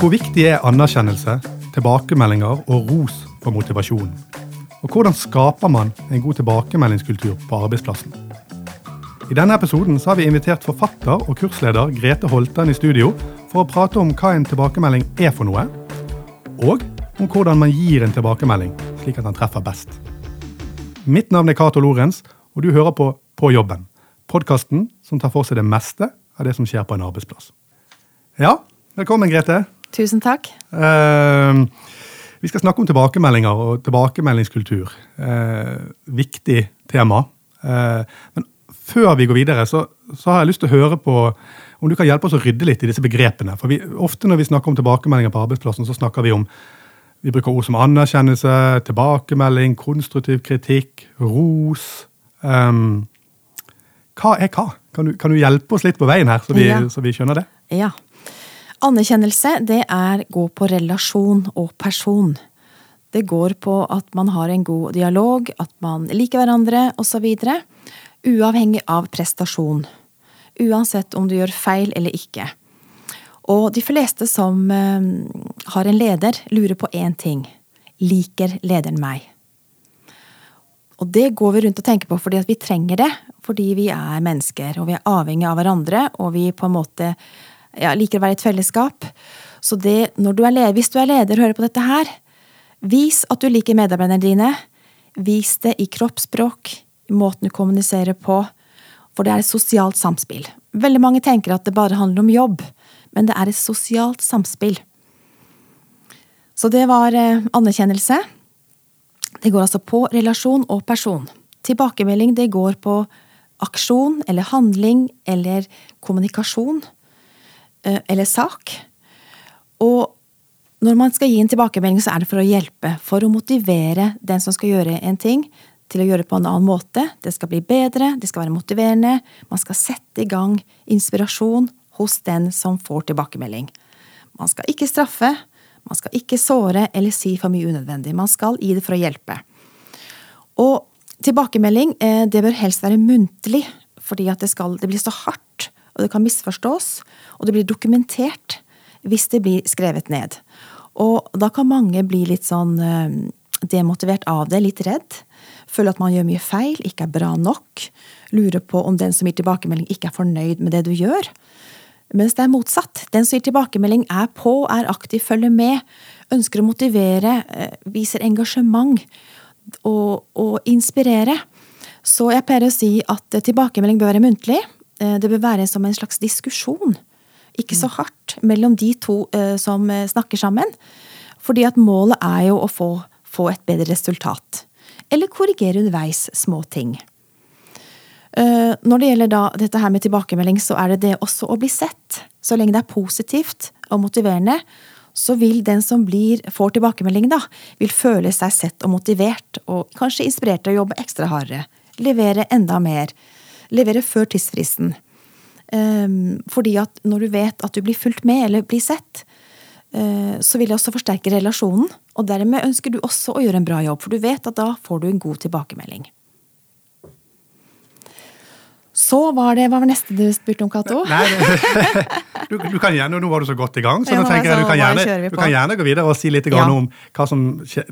Hvor viktig er anerkjennelse, tilbakemeldinger og ros for motivasjonen? Og hvordan skaper man en god tilbakemeldingskultur på arbeidsplassen? I denne episoden har vi invitert forfatter og kursleder Grete Holtan i studio for å prate om hva en tilbakemelding er for noe, og om hvordan man gir en tilbakemelding slik at den treffer best. Mitt navn er Cato Lorentz, og du hører på På jobben. Podkasten som tar for seg det meste av det som skjer på en arbeidsplass. Ja, velkommen, Grete. Tusen takk. Uh, vi skal snakke om tilbakemeldinger og tilbakemeldingskultur. Eh, viktig tema. Eh, men før vi går videre, så, så, har jeg lyst til å høre på om du kan hjelpe oss å rydde litt i disse begrepene. For vi, Ofte når vi snakker om tilbakemeldinger på arbeidsplassen, så snakker vi om vi bruker ord som anerkjennelse, tilbakemelding, konstruktiv kritikk, ros. Um, hva er hva? Kan du, kan du, hjelpe oss litt på veien her, så vi, ja. så vi skjønner det? Ja. Anerkjennelse det er gå på relasjon og person. Det går på at man har en god dialog, at man liker hverandre osv. Uavhengig av prestasjon. Uansett om du gjør feil eller ikke. Og de fleste som eh, har en leder, lurer på én ting. Liker lederen meg? Og det går vi rundt og tenker på fordi vi trenger det. Fordi vi er mennesker, og vi er avhengig av hverandre, og vi på en måte ja, liker å være i et fellesskap. Så det, du er leder, hvis du er leder og hører på dette her, vis at du liker medarbeiderne dine. Vis det i kroppsspråk, i måten du kommuniserer på. For det er et sosialt samspill. Veldig mange tenker at det bare handler om jobb, men det er et sosialt samspill. Så det var eh, anerkjennelse. Det går altså på relasjon og person. Tilbakemelding det går på aksjon eller handling eller kommunikasjon. Eh, eller sak. Og når man skal gi en tilbakemelding, så er det for å hjelpe. For å motivere den som skal gjøre en ting, til å gjøre det på en annen måte. Det skal bli bedre, det skal være motiverende. Man skal sette i gang inspirasjon hos den som får tilbakemelding. Man skal ikke straffe, man skal ikke såre eller si for mye unødvendig. Man skal gi det for å hjelpe. Og tilbakemelding eh, det bør helst være muntlig, fordi det, skal, det blir så hardt og det kan misforstås, og det blir dokumentert hvis det blir skrevet ned. Og da kan mange bli litt sånn eh, demotivert av det, litt redd. Føler at man gjør mye feil, ikke er bra nok. Lurer på om den som gir tilbakemelding, ikke er fornøyd med det du gjør. Mens det er motsatt. Den som gir tilbakemelding, er på, er aktiv, følger med, ønsker å motivere, eh, viser engasjement og, og inspirere. Så jeg pleier å si at tilbakemelding bør være muntlig. Eh, det bør være som en slags diskusjon. Ikke så hardt mellom de to eh, som eh, snakker sammen. Fordi at målet er jo å få, få et bedre resultat. Eller korrigere underveis små ting. Når det gjelder da dette her med tilbakemelding, så er det det også å bli sett. Så lenge det er positivt og motiverende, så vil den som blir, får tilbakemelding, da, vil føle seg sett og motivert, og kanskje inspirert til å jobbe ekstra hardere. Levere enda mer levere før tidsfristen. Um, fordi at når du vet at du blir fulgt med eller blir sett, uh, så vil det også forsterke relasjonen. Og dermed ønsker du også å gjøre en bra jobb, for du vet at da får du en god tilbakemelding. Så var det, Hva var neste du spurte om, Cato? Du, du, kan gjerne, Nå var du så godt i gang, så nå tenker jeg du kan, gjerne, du kan gjerne gå videre og si litt ja. om hva som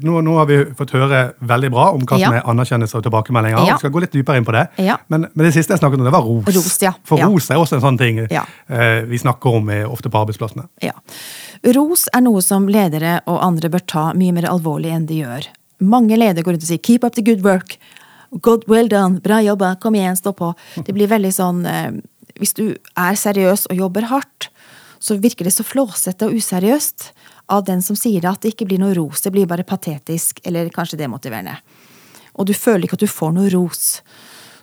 nå, nå, har vi fått høre veldig bra om hva som er anerkjennelse og tilbakemeldinger. Ja. Vi skal gå litt dypere inn på det. Ja. Men, men, det siste jeg snakket om, det var ros. ros For ros er også en sånn ting eh, vi snakker om ofte på arbeidsplassene. Ja. Ros er noe som ledere og andre bør ta mye mer alvorlig enn de gjør. Mange ledere går rundt og sier 'keep up the good work'. God, well done, bra jobba, kom igjen, stå på. Det blir veldig sånn eh, Hvis du er seriøs og jobber hardt, så virker det så flåsete og useriøst av den som sier det, at det ikke blir noe ros. Det blir bare patetisk eller kanskje demotiverende. Og du føler ikke at du får noe ros.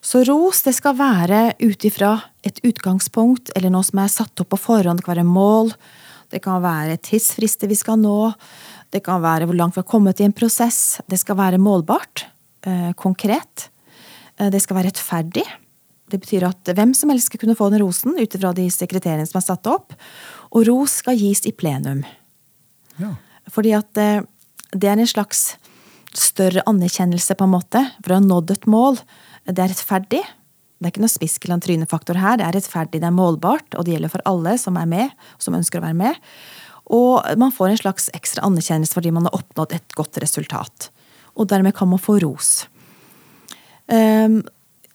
Så ros det skal være ut ifra et utgangspunkt eller noe som er satt opp på forhånd. Det kan være mål, det kan være tidsfrister vi skal nå, det kan være hvor langt vi har kommet i en prosess. Det skal være målbart. Eh, konkret. Eh, det skal være rettferdig. Det betyr at hvem som helst skal kunne få den rosen ut ifra de sekretærene som er satt opp. Og ros skal gis i plenum. Ja. Fordi at eh, det er en slags større anerkjennelse, på en måte, for å ha nådd et mål. Det er rettferdig. Det er ikke noe spisk eller trynefaktor her. Det er rettferdig, det er målbart, og det gjelder for alle som er med, som ønsker å være med. Og man får en slags ekstra anerkjennelse fordi man har oppnådd et godt resultat. Og dermed kan man få ros. Ehm,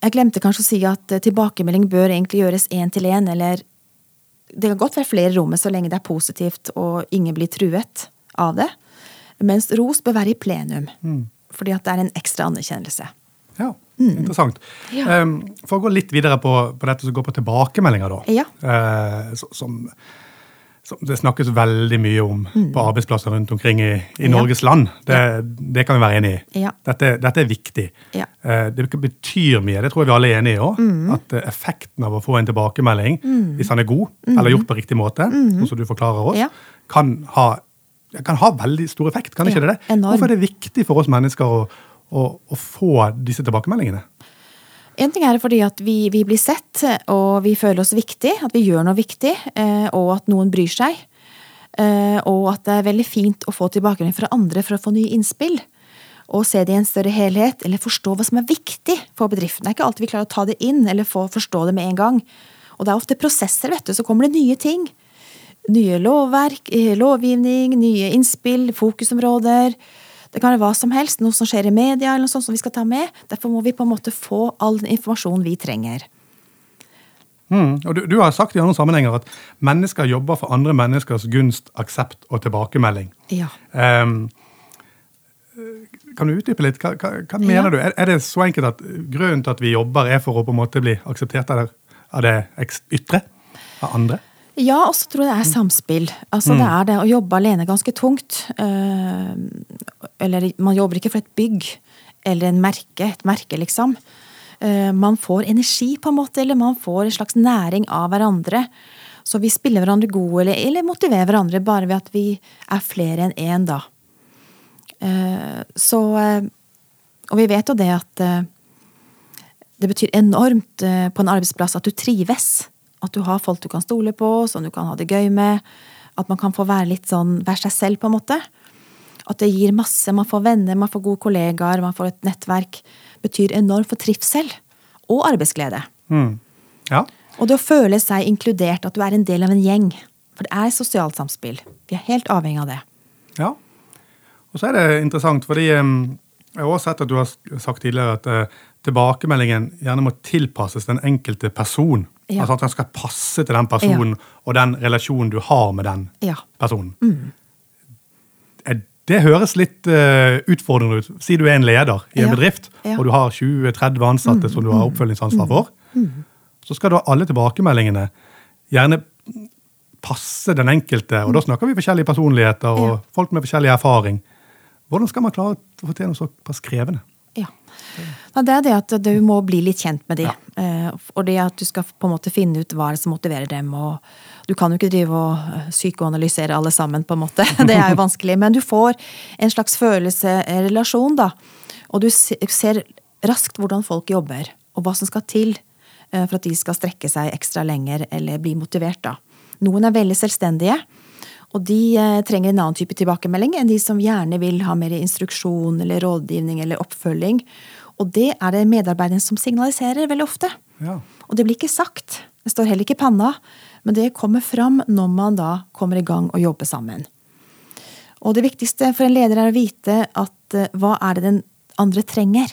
jeg glemte kanskje å si at tilbakemelding bør egentlig gjøres én til én, eller det kan godt være flere i rommet så lenge det er positivt og ingen blir truet av det. Mens ros bør være i plenum, mm. fordi at det er en ekstra anerkjennelse. Ja, mm. interessant. Ja. Um, for å gå litt videre på, på, dette som går på tilbakemeldinger, da. Ja. Uh, som, som, det snakkes veldig mye om mm. på arbeidsplasser rundt omkring i, i ja. Norges land. Det, det, kan vi være enig i. Dette, dette, er viktig. Ja. det betyr mye, det tror jeg vi alle er enige i òg. Mm. At uh, effekten av å få en tilbakemelding, mm. hvis han er god, mm. eller gjort på riktig måte, sånn som du forklarer oss, kan ha kan ha veldig stor effekt. kan ikke det det? Hvorfor er det viktig for oss mennesker å, å, å få disse tilbakemeldingene? En ting er fordi at vi, vi, blir sett, og vi føler oss viktig, at vi gjør noe viktig, eh, og at noen bryr seg. Eh, og at det er veldig fint å få tilbakemelding fra andre for å få nye innspill. Og se det i en større helhet, eller forstå hva som er viktig for bedriften. Det er ikke alltid vi klarer å ta det inn, eller få forstå det med en gang. Og det er ofte prosesser, vet du, så kommer det nye ting. Nye lovverk, eh, lovgivning, nye innspill, fokusområder. Det kan være hva som helst, noe som skjer i media eller noe sånt som vi skal ta med. Derfor må vi på en måte få all den informasjonen vi trenger. Mm, og du, du, har sagt i andre sammenhenger at mennesker jobber for andre menneskers gunst, aksept og tilbakemelding. Ja. Um, kan du utdype litt? Hva, hva, hva mener ja. du? Er, er, det så enkelt at grunnen til at vi jobber, er for å på en måte bli akseptert av det, av det ytre? Av andre? Ja, og så tror jeg det er samspill. Altså mm. Det er det å jobbe alene ganske tungt. Uh, eller man jobber ikke for et bygg eller en merke, et merke, liksom. Uh, man får energi, på en måte, eller man får en slags næring av hverandre. Så vi spiller hverandre gode, eller, eller motiverer hverandre bare ved at vi er flere enn én, da. Uh, så Og vi vet jo det at det betyr enormt på en arbeidsplass at du trives. At du har folk du kan stole på, som du kan ha det gøy med. At man kan få være litt sånn, være seg selv, på en måte. At det gir masse. Man får venner, man får gode kollegaer, man får et nettverk. Betyr enormt for trivsel. Og arbeidsglede. Mm. Ja. Og det å føle seg inkludert, at du er en del av en gjeng. For det er sosialt samspill. Vi er helt avhengig av det. Ja. Og så er det interessant, fordi jeg har også sett at du har sagt tidligere at uh, tilbakemeldingen gjerne må tilpasses den enkelte person. Ja. Altså At den skal passe til den personen ja. og den relasjonen du har med den ja. personen. Mm. Det høres litt uh, utfordrende ut. Si du er en leder i en bedrift, og du har 20-30 ansatte mm. som du har mm. oppfølgingsansvar for. Mm. mm. Så skal da alle tilbakemeldingene gjerne passe den enkelte. Og da snakker vi forskjellige personligheter og folk med forskjellig erfaring. Hvordan skal man klare å få til noe såpass krevende? Ja. Det er det at du må bli litt kjent med de. Ja. Eh, og det at du skal på en måte finne ut hva som motiverer dem. og Du kan jo ikke drive og eh, psykoanalysere alle sammen, på en måte. Det er jo vanskelig. Men du får en slags følelse, relasjon, da. Og du ser raskt hvordan folk jobber, og hva som skal til eh, for at de skal strekke seg ekstra lenger eller bli motivert. da. Noen er veldig selvstendige. Og de trenger en annen type tilbakemelding enn de som gjerne vil ha mer instruksjon eller rådgivning eller oppfølging. Og det er det medarbeideren som signaliserer veldig ofte. Ja. Og det blir ikke sagt. Det står heller ikke i panna. Men det kommer fram når man da kommer i gang og jobber sammen. Og det viktigste for en leder er å vite at uh, hva er det den andre trenger?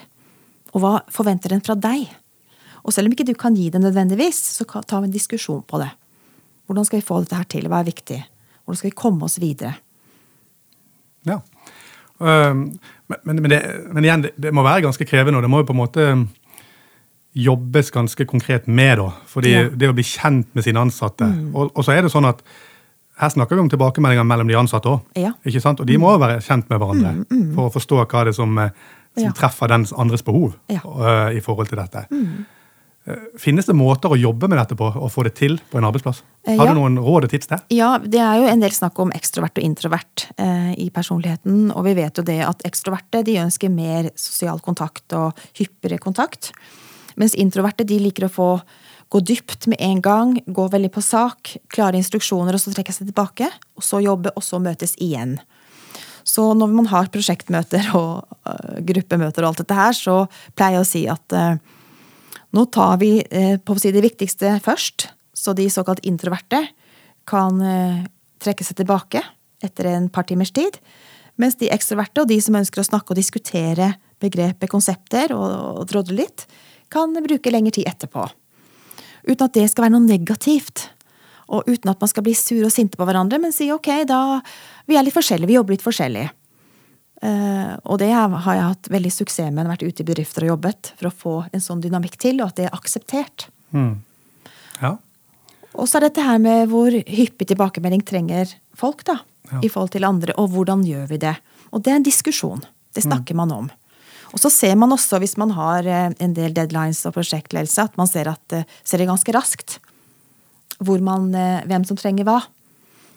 Og hva forventer den fra deg? Og selv om ikke du kan gi det nødvendigvis, så tar vi en diskusjon på det. Hvordan skal vi få dette her til? Hva er viktig? Hvordan skal vi komme oss videre? Ja. Um, men, men, det, men, igjen, det, det, må være ganske krevende, og det må jo på en måte um, jobbes ganske konkret med. da, fordi ja. Det å bli kjent med sine ansatte. Mm. Og, og, så er det sånn at her snakker vi om tilbakemeldinger mellom de ansatte òg. Ja. Og de må være kjent med hverandre mm, mm. for å forstå hva det er som, eh, som ja. treffer den andres behov uh, i forhold til dette. Mm. Eh, finnes det måter å jobbe med dette på og få det til på en arbeidsplass? Eh, Har ja. du noen råd og tips der? Ja, det er jo en del snakk om ekstrovert og introvert eh, i personligheten. Og vi vet jo det at ekstroverte de ønsker mer sosial kontakt og hyppigere kontakt. Mens introverte de liker å få gå dypt med en gang, gå veldig på sak, klare instruksjoner og så trekke seg tilbake. Og så jobbe, og så møtes igjen. Så når man har prosjektmøter og uh, gruppemøter og alt dette her, så pleier jeg å si at uh, nå tar vi eh, si det viktigste først, så de såkalt introverte kan eh, trekke seg tilbake etter en par timers tid. Mens de ekstroverte og de som ønsker å snakke og diskutere begrepet, konsepter og, og drodle litt, kan bruke lengre tid etterpå. Uten at det skal være noe negativt. Og uten at man skal bli sure og sinte på hverandre, men si ok, da Vi er litt forskjellige, vi jobber litt forskjellig. Uh, og det har jeg hatt veldig suksess med, vært ute i bedrifter og jobbet, for å få en sånn dynamikk til, og at det er akseptert. Mm. Ja. Og så er dette her med hvor hyppig tilbakemelding trenger folk, da. Ja. I forhold til andre, og hvordan gjør vi det? Og det er en diskusjon. Det snakker mm. man om. Og så ser man også, hvis man har eh, en del deadlines og prosjektledelse, at man ser, at, eh, ser det ganske raskt. Hvor man, eh, hvem som trenger hva.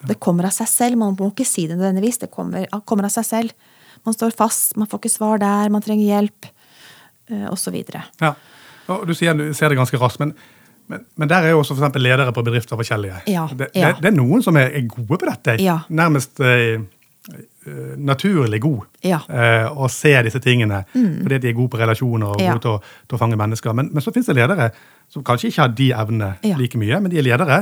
Det kommer av seg selv. Man må ikke si det nødvendigvis. Det kommer, kommer, av seg selv. Man står fast, man får ikke svar der, man trenger hjelp, osv. Ja. Og du sier du ser det ganske raskt, men, men, men der er jo også for ledere på bedrifter forskjellige. Ja, det, ja. det, det, er noen som er, gode på dette. Ja. Nærmest eh, Eh, naturlig god ja. eh, og se disse tingene. Mm. Fordi de er gode på relasjoner og gode til å, til å, fange mennesker. Men, men så fins det ledere som kanskje ikke har de evnene like mye, men de er ledere.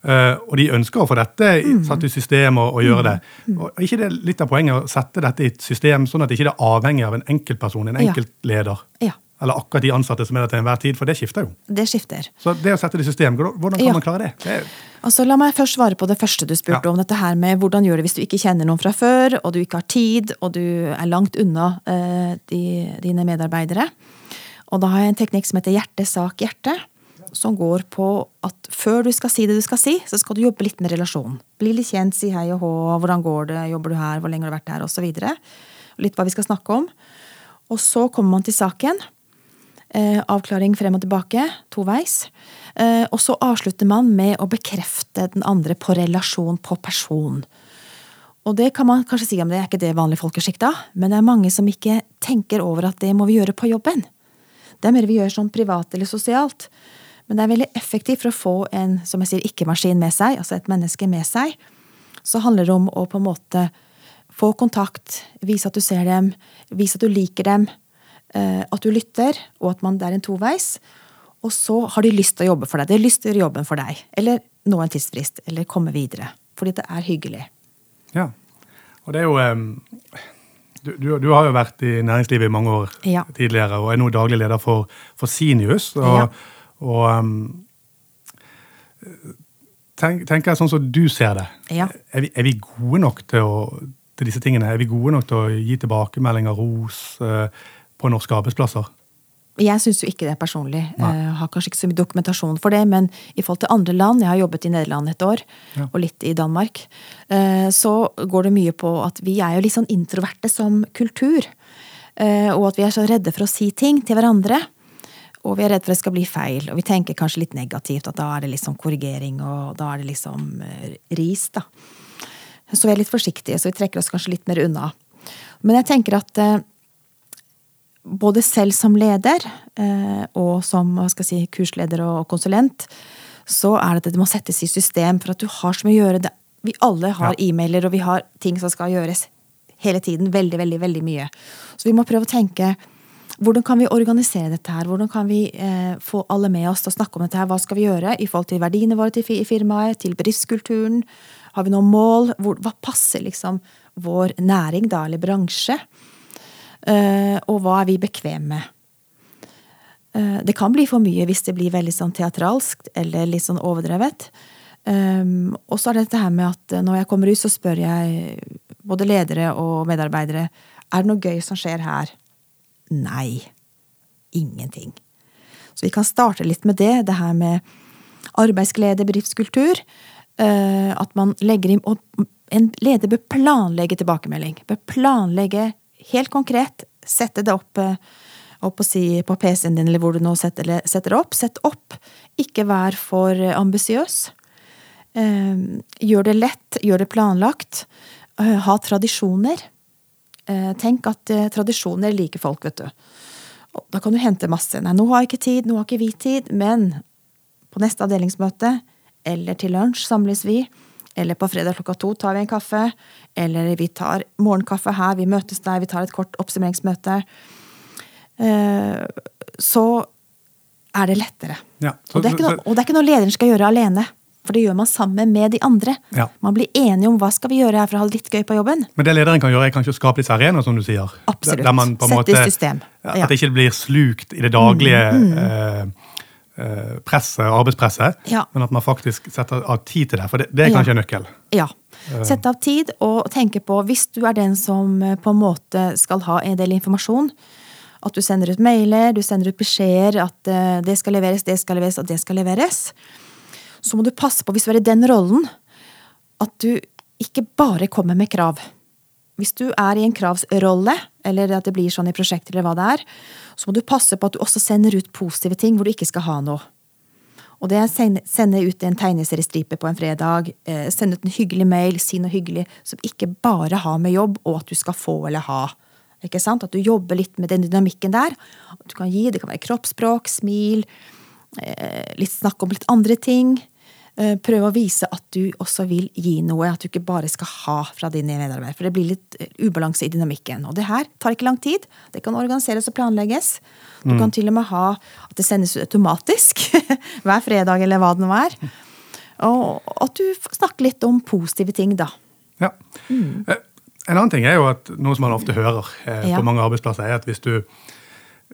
Eh, og de ønsker å få dette mm. satt i system og, og gjøre det. Mm. Og ikke det litt av poenget å sette dette i et system sånn at det ikke er avhengig av en enkeltperson, en enkeltleder? Ja. Eller akkurat de ansatte som er der til enhver tid, for det skifter jo. Det skifter. Så det å sette det i system, hvordan kan ja. man klare det? det er... altså, la meg først svare på det første du spurte ja. om. dette her med Hvordan gjør det hvis du ikke kjenner noen fra før, og du ikke har tid, og du er langt unna uh, de, dine medarbeidere. Og da har jeg en teknikk som heter hjerte, sak, hjerte. Som går på at før du skal si det du skal si, så skal du jobbe litt med relasjonen. Bli litt kjent, si hei og hå, hvordan går det, jobber du her, hvor lenge har du vært her, osv. Litt hva vi skal snakke om. Og så kommer man til saken. Eh, avklaring frem og tilbake, toveis. Eh, og så avslutter man med å bekrefte den andre på relasjon, på person. Og det kan man kanskje si om det er ikke det vanlige folkeskikk, men det er mange som ikke tenker over at det må vi gjøre på jobben. Det er mer vi gjør sånn privat eller sosialt. Men det er veldig effektivt for å få en som jeg sier, ikke-maskin med seg, altså et menneske med seg. Så handler det om å på en måte få kontakt, vise at du ser dem, vise at du liker dem, Eh, at du lytter, og at man, det er en toveis. Og så har de lyst til å jobbe for deg. De har lyst til å gjøre jobben for deg. Eller nå en tidsfrist. Eller komme videre. Fordi det er hyggelig. Ja. Og det er jo du, du, du, har jo vært i næringslivet i mange år ja. tidligere, og er nå daglig leder for, for Sinius. Og, ja. Og um, tenk, tenker jeg sånn som du ser det. Ja. Er, vi, er, vi, gode nok til, å, til, disse tingene? Er vi gode nok til å gi tilbakemeldinger, ros? Uh, på norske arbeidsplasser? Jeg syns jo ikke det personlig. Jeg eh, har kanskje ikke så mye dokumentasjon for det, men i forhold til andre land, jeg har jobbet i Nederland et år, ja. og litt i Danmark, eh, så går det mye på at vi er jo litt sånn introverte som kultur. Eh, og at vi er så redde for å si ting til hverandre. Og vi er redd for at det skal bli feil, og vi tenker kanskje litt negativt, at da er det liksom korrigering, og da er det liksom ris, da. Så vi er litt forsiktige, så vi trekker oss kanskje litt mer unna. Men jeg tenker at både selv som leder eh, og som si, kursleder og konsulent, så er det at det må settes i system for at du har så mye å gjøre. Vi alle har ja. e-mailer, og vi har ting som skal gjøres hele tiden. Veldig, veldig, veldig mye. Så vi må prøve å tenke hvordan kan vi organisere dette her? Hvordan kan vi eh, få alle med oss til å snakke om dette her? Hva skal vi gjøre i forhold til verdiene våre til firmaet, til bedriftskulturen? Har vi noen mål? Hvor, hva passer liksom vår næring, da, eller bransje? Eh, og hva er vi bekvemme med? Eh, det kan bli for mye hvis det blir veldig sånn teatralsk eller litt sånn overdrevet. Um, og så er det dette her med at når jeg kommer ut, så spør jeg både ledere og medarbeidere er det noe gøy som skjer her. Nei. Ingenting. Så vi kan starte litt med det. Det her med arbeidsglede, bedriftskultur. Uh, at man legger inn Og en leder bør planlegge tilbakemelding. Bør planlegge helt konkret sette det opp, opp opp si, på PC-en din, eller hvor du nå setter, setter, det opp. Sett opp. Ikke vær for ambisiøs. Eh, gjør det lett, gjør det planlagt. Eh, ha tradisjoner. Tenk at tradisjoner liker folk, vet du. Da kan du hente masse. Nei, nå har jeg ikke tid, nå har ikke vi tid, men på neste avdelingsmøte eller til lunsj samles vi eller på fredag klokka to tar vi en kaffe. Eller vi tar morgenkaffe her, vi møtes der, vi tar et kort oppsummeringsmøte. Eh, så er det lettere. Ja, så, og, det noe, og, det er ikke noe lederen skal gjøre alene. For det gjør man sammen med de andre. Ja. Man blir enige om hva skal vi gjøre her for å ha det litt gøy på jobben. Men det lederen kan gjøre, er kanskje å skape disse arenaer, som du sier. Absolutt. Der man på en Sette i system. Ja. At det ikke blir slukt i det daglige Mm, eh, eh, presset, arbeidspresset, Ja. men at man faktisk setter av tid til det. For det, det er kanskje en nøkkel. Ja. Sette av tid og tenke på, hvis du er den som eh, på en måte skal ha en del informasjon, at du sender ut mailer, du sender ut beskjeder, at eh, det skal leveres, det skal leveres, og det skal leveres, så må du passe på, hvis du er i den rollen, at du ikke bare kommer med krav. Hvis du er i en kravsrolle, eller at det blir sånn i prosjekter, eller hva det er, så må du passe på at du også sender ut positive ting hvor du ikke skal ha noe. Og det er sende ut en tegneseriestripe på en fredag, eh, sende ut en hyggelig mail, si noe hyggelig som ikke bare har med jobb og at du skal få eller ha. Ikke sant? At du jobber litt med den dynamikken der. Du kan gi, Det kan være kroppsspråk, smil, eh, litt snakk om litt andre ting. Eh, Prøve å vise at du også vil gi noe, at du ikke bare skal ha fra dine medarbeidere. For det blir litt eh, ubalanse i dynamikken. Og det her tar ikke lang tid. Det kan organiseres og planlegges. Du kan til og med ha at det sendes ut automatisk hver fredag, eller hva det nå er. Og at du snakker litt om positive ting, da. Ja. Mm. Eh, En annen ting er jo at noe som man ofte hører eh, Ja. på mange arbeidsplasser, er at hvis du,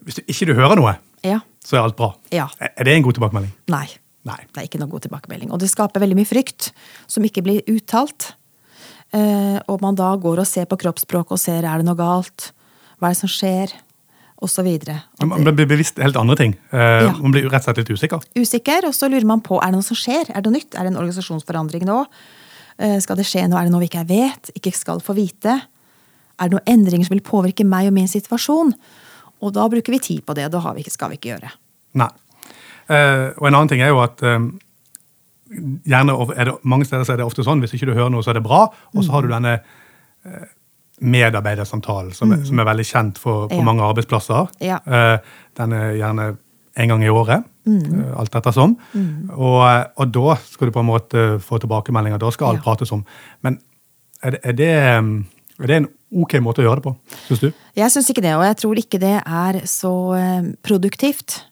hvis du ikke du hører noe, Ja. så er alt bra. Ja. Er det en god tilbakemelding? Nei. Nei. Det er ikke noe god tilbakemelding. Og det skaper veldig mye frykt som ikke blir uttalt. Eh, og man da går og ser på kroppsspråk og ser er det noe galt, hva er det som skjer, osv. Man blir bevisst helt andre ting. Eh, Ja. Man blir rett og slett litt usikker. Usikker, og så lurer man på er det noe som skjer. Er det noe nytt? Er det en organisasjonsforandring nå? Eh, skal det skje noe? Er det noe vi ikke vet, ikke skal få vite? Er det noen endringer som vil påvirke meg og min situasjon? Og da bruker vi tid på det, og da har vi ikke, skal vi ikke gjøre. Nei. Eh, og en annen ting er jo at eh, gjerne er det, mange steder er det ofte sånn hvis ikke du hører noe, så er det bra. Og så har du denne eh, medarbeidersamtalen som, er- som er veldig kjent for, på Ja. mange arbeidsplasser. Ja. Den er gjerne en gang i året, mm. alt ettersom. Og, og da skal du på en måte få tilbakemeldinger. Da skal alt Ja. prates om. Men er det, er, det, er det en ok måte å gjøre det på, syns du? Jeg syns ikke det, og jeg tror ikke det er så produktivt.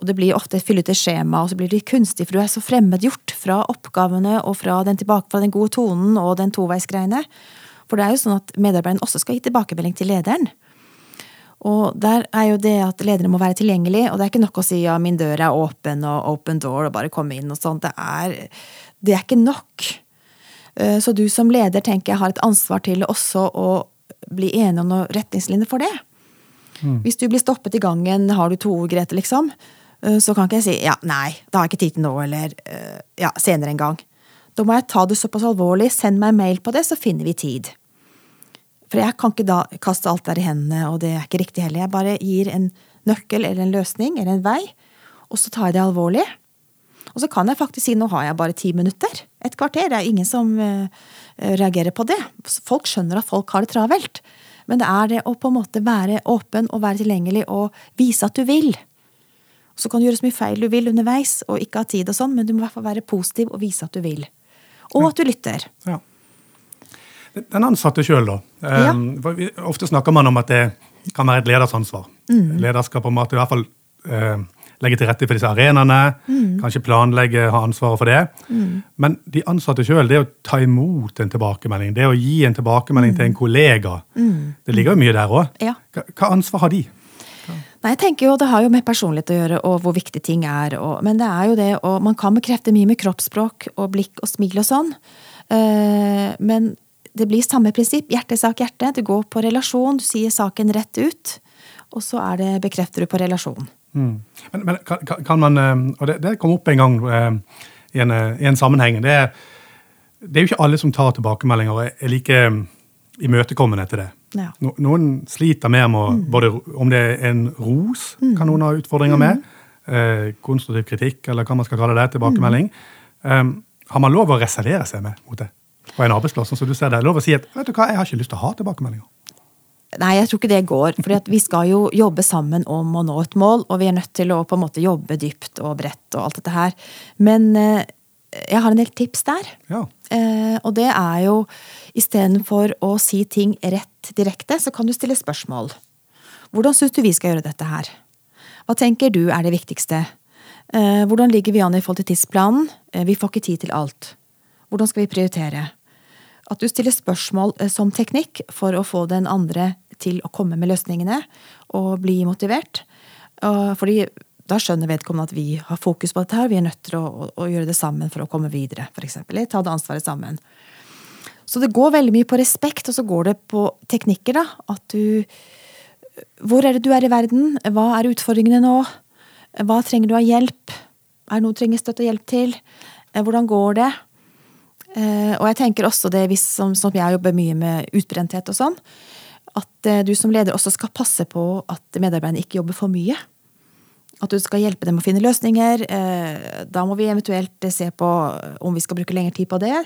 Og det blir ofte et fyllete skjema, og så blir det kunstig, for du er så fremmedgjort fra oppgavene og fra den, tilbake, fra den gode tonen og den toveisgreiene. For det er jo sånn at medarbeideren også skal gi tilbakemelding til lederen. Og der er jo det at lederen må være tilgjengelig, og det er ikke nok å si ja, min dør er åpen og open door og bare komme inn og sånt. Det det er ikke nok. Eh, Så du som leder tenker jeg har et ansvar til også å bli enig om noen retningslinjer for det. Hvis du blir stoppet i gangen, har du to ord, Grete, liksom, så kan ikke jeg si ja, nei, da har jeg ikke tid til nå, eller eh, ja, senere en gang. Da må jeg ta det såpass alvorlig, send meg en mail på det, så finner vi tid. For jeg kan ikke da kaste alt der i hendene, og det er ikke riktig heller. Jeg bare gir en nøkkel eller en løsning eller en vei, og så tar jeg det alvorlig. Og så kan jeg faktisk si nå har jeg bare ti minutter. Et kvarter. Det er ingen som eh, reagerer på det. Folk skjønner at folk har det travelt. Men det er det å på en måte være åpen og være tilgjengelig og vise at du vil. Så kan du gjøre så mye feil du vil underveis og ikke ha tid og sånn, men du må i hvert fall være positiv og vise at du vil. Og at du lytter. Ja. Den ansatte sjøl, da. Ja. Um, Ofte snakker man om at det kan være et leders ansvar. Mm. Lederskap en måte i hvert fall uh, legge til rette for disse arenaene. Mm. Kanskje planlegge, ha ansvaret for det. Men de ansatte sjøl, det å ta imot en tilbakemelding, det å gi en tilbakemelding til en kollega, det ligger jo mye der òg. Mm. Ja. Hva ansvar har de? Nei, jeg tenker jo Det har jo med personlighet å gjøre, og hvor viktig ting er. Og, men det er jo det, og man kan bekrefte mye med kroppsspråk og blikk og smil og sånn. Uh, men det blir samme prinsipp. Hjerte, sak, hjerte. Du går på relasjon, du sier saken rett ut. Og så er det, bekrefter du på relasjon. Mm. Men, men kan, kan- man eh, Og det, det kom opp en gang uh, i, en, i en sammenheng. Det det er jo ikke alle som tar tilbakemeldinger og er- like imøtekommende til det. Ja. No, noen sliter mer med mm. både Om det er en ros, kan noen ha utfordringer med. Eh, konstruktiv kritikk, eller hva man skal kalle det. Tilbakemelding. Um, har man lov å reservere seg med mot det? På en arbeidsplass, sånn som du ser det. Lov å si at vet du hva, jeg har ikke lyst til å ha tilbakemeldinger. Nei, jeg tror ikke det går. For vi skal jo jobbe sammen om å nå et mål, og vi er nødt til å på en måte jobbe dypt og bredt og alt dette her. Men eh, jeg har en del tips der. Ja. Eh, og det er jo istedenfor å si ting rett direkte, så kan du stille spørsmål. Hvordan syns du vi skal gjøre dette her? Hva tenker du er det viktigste? Eh, hvordan ligger vi an i forhold til tidsplanen? Eh, vi får ikke tid til alt. Hvordan skal vi prioritere? At du stiller spørsmål eh, som teknikk for å få den andre til å komme med løsningene og bli motivert. Fordi da skjønner vedkommende at vi har fokus på dette her, vi er nødt til å, å, å gjøre det sammen for å komme videre, f.eks. Ta det ansvaret sammen. Så det går veldig mye på respekt, og så går det på teknikker, da. At du Hvor er det du er i verden? Hva er utfordringene nå? Hva trenger du av hjelp? Er det noe du trenger støtte og hjelp til? Eh, hvordan går det? Eh, og jeg tenker også det, hvis, som, som jeg jobber mye med utbrenthet og sånn, at eh, du som leder også skal passe på at medarbeiderne ikke jobber for mye. At du skal hjelpe dem å finne løsninger. Da må vi eventuelt se på om vi skal bruke lengre tid på det.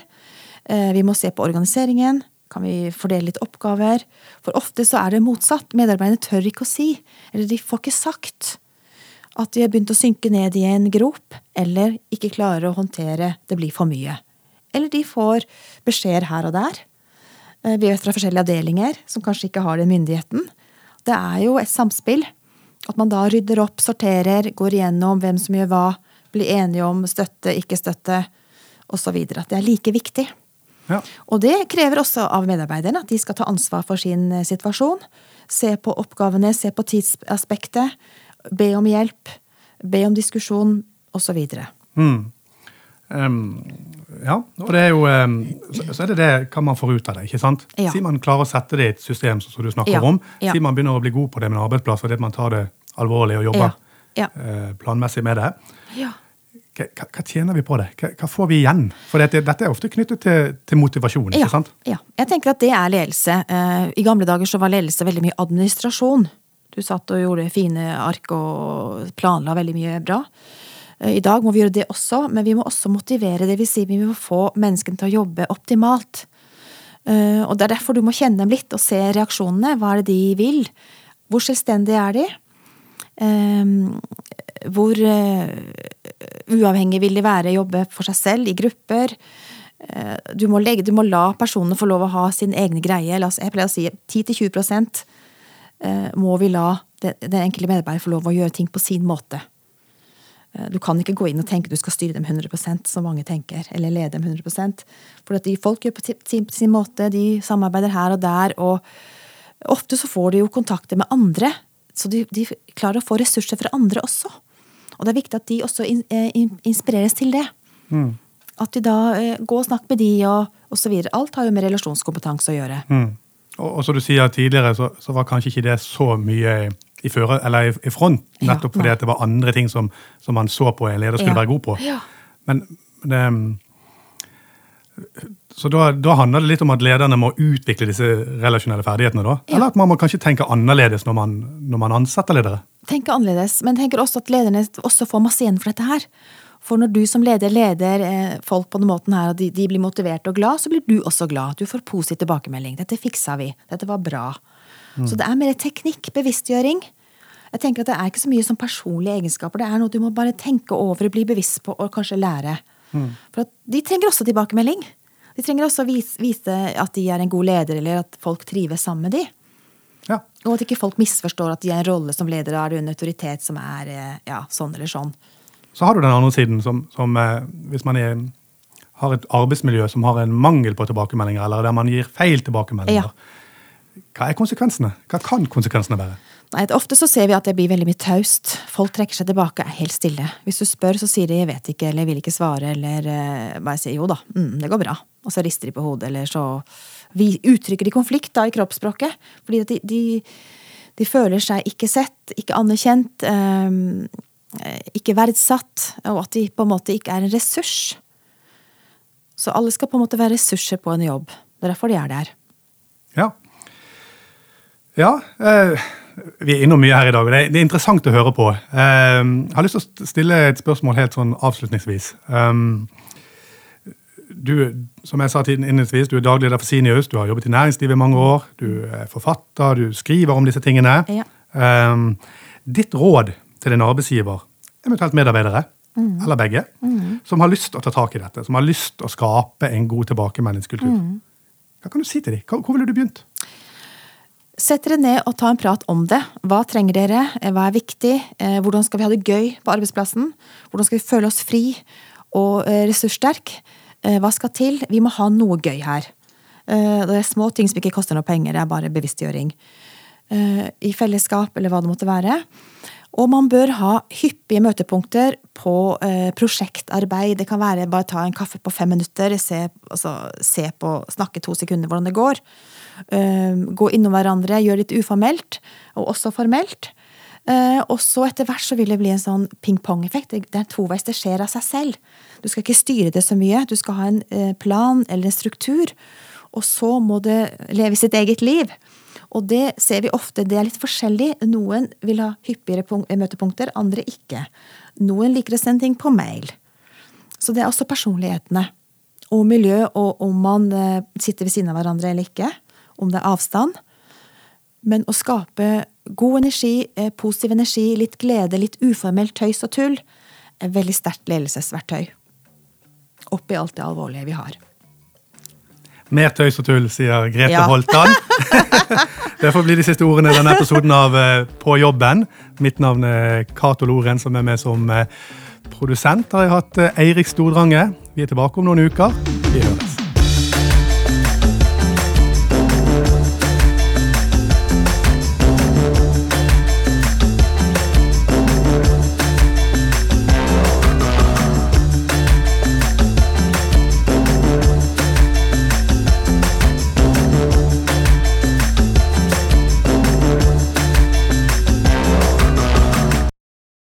Vi må se på organiseringen. Kan vi fordele litt oppgaver? For ofte så er det motsatt. Medarbeiderne tør ikke å si. Eller de får ikke sagt at de har begynt å synke ned i en grop, eller ikke klarer å håndtere det blir for mye. Eller de får beskjeder her og der. Eh, vi vet fra forskjellige avdelinger som kanskje ikke har den myndigheten. Det er jo et samspill. At man da rydder opp, sorterer, går igjennom hvem som gjør hva, blir enige om støtte, ikke støtte, osv. At det er like viktig. Ja. Og det krever også av medarbeiderne at de skal ta ansvar for sin eh, situasjon. Se på oppgavene, se på tidsaspektet be om hjelp, be om diskusjon, osv. Mm. Um, ja, og det er jo um, så, er det det hva man får ut av det. ikke sant? Ja. Si man klarer å sette det i et system som du snakker ja. om. Ja. Si man begynner å bli god på det med en arbeidsplass fordi man tar det alvorlig og jobber uh, planmessig med det. Hva, hva, tjener vi på det? Hva, hva får vi igjen? For dette, dette er ofte knyttet til, til motivasjon. ikke sant? Ja, jeg tenker at det er ledelse. Uh, I gamle dager så var ledelse veldig mye administrasjon. Du satt og gjorde fine ark og planla veldig mye bra. Eh, I dag må vi gjøre det også, men vi må også motivere. Det vil si vi må få menneskene til å jobbe optimalt. Eh, og Det er derfor du må kjenne dem litt og se reaksjonene. Hva er det de vil? Hvor selvstendige er de? Eh, hvor uavhengig vil de være, jobbe for seg selv, i grupper? Du må, legge, du må la personene få lov å ha sin egne greie. Jeg pleier å si 10-20 Eh, må vi la den enkelte medarbeider få lov å gjøre ting på sin måte. Eh, du kan ikke gå inn og tenke du skal styre dem 100% som mange tenker, eller lede dem 100 For at de folk gjør på sin, på sin måte, de samarbeider her og der, og ofte så får de jo kontakter med andre. Så de, de klarer å få ressurser fra andre også. Og det er viktig at de også eh, inspireres til det. Mm. At de da går og snakker med de, og, og så videre. Alt har jo med relasjonskompetanse å gjøre. Mm. Og, og som du sier tidligere, så, så, var kanskje ikke det så mye i, føre, eller i, i front, nettopp ja, fordi det var andre ting som, som, man så på en leder skulle ja. være god på. Ja. Men det, så da, da, handler det litt om at lederne må utvikle disse relasjonelle ferdighetene? da? Eller at man må kanskje tenke annerledes når man, når man ansetter ledere? Tenke annerledes, men tenker også at lederne også får masse igjen for dette her. For når du som leder leder eh, folk på den måten her, og de, de, blir motivert og glad, så blir du også glad. Du får positiv tilbakemelding. 'Dette fiksa vi. Dette var bra'. Mm. Så det er mer teknikk, bevisstgjøring. Jeg tenker at Det er ikke så mye som personlige egenskaper. Det er noe du må bare tenke over, bli bevisst på og kanskje lære. Mm. For De trenger også tilbakemelding. De trenger også vise, vise at de er en god leder, eller at folk trives sammen med de. Ja. Og at ikke folk misforstår at de er en rolle som leder er en autoritet som er eh, ja, sånn eller sånn. Så har du den andre siden, som, som eh, hvis man er, har et arbeidsmiljø som har en mangel på tilbakemeldinger, eller der man gir feil tilbakemeldinger. Ja. Hva er konsekvensene? Hva kan konsekvensene være? Nei, Ofte så ser vi at det blir veldig mye taust. Folk trekker seg tilbake, er helt stille. Hvis du spør, så sier de 'jeg vet ikke' eller 'jeg 'vil ikke svare', eller uh, bare sier 'jo da, mm, det går bra'. Og så rister de på hodet, eller så vi uttrykker de konflikt da i kroppsspråket. Fordi de, de, de, føler seg ikke sett, ikke anerkjent. Um, Eh, ikke verdsatt, og at de på en måte ikke er en ressurs. Så alle skal på en måte være ressurser på en jobb. Det er derfor de er der. Ja. Ja. Eh, vi er innom mye her i dag, og det er, det er interessant å høre på. Eh, jeg har lyst til å stille et spørsmål helt sånn avslutningsvis. Um, du, som jeg sa innledningsvis, du er daglig leder for Sinius, du har jobbet i næringslivet i mange år. Du er forfatter, du skriver om disse tingene. Ja. Um, ditt råd til din arbeidsgiver, eventuelt medarbeidere, mm. eller begge, mm. som har lyst til å ta tak i dette, som har lyst til å skape en god tilbakemeldingskultur. Mm. Hva kan du si til dem? Hvor ville du begynt? Sett dere ned og ta en prat om det. Hva trenger dere? Eh, hva er viktig? Eh, hvordan skal vi ha det gøy på arbeidsplassen? Hvordan skal vi føle oss fri og eh, ressurssterk? Hva skal til? Vi må ha noe gøy her. Det er små ting som ikke koster noe penger, det er bare bevisstgjøring. I fellesskap, eller hva det måtte være. Og man bør ha hyppige møtepunkter på eh, prosjektarbeid. Det kan være bare ta en kaffe på fem minutter, se, altså, se på, snakke to sekunder hvordan det går. Eh, gå innom hverandre, gjøre litt uformelt, og også formelt. Eh, og så etter hvert så vil det bli en sånn ping-pong-effekt. Det er toveis, det skjer av seg selv. Du skal ikke styre det så mye. Du skal ha en uh, plan eller en struktur. Og så må det leve sitt eget liv. Og det ser vi ofte, det er litt forskjellig. Noen vil ha hyppigere møtepunkter, andre ikke. Noen liker å sende ting på mail. Så det er også personlighetene. Og miljø, og om man eh, sitter ved siden av hverandre eller ikke. Om det er avstand. Men å skape god energi, eh, positiv energi, litt glede, litt uformelt tøys og tull, er veldig sterkt ledelsesverktøy. Oppi alt det alvorlige vi har. Mer tøys og tull, sier Grete ja. Holtan. det får bli de siste ordene i denne episoden av eh, På jobben. Mitt navn er Cato Loren, som er med som eh, produsent. Har jeg hatt eh, Eirik Stordrange. Vi er tilbake om noen uker. Vi høres.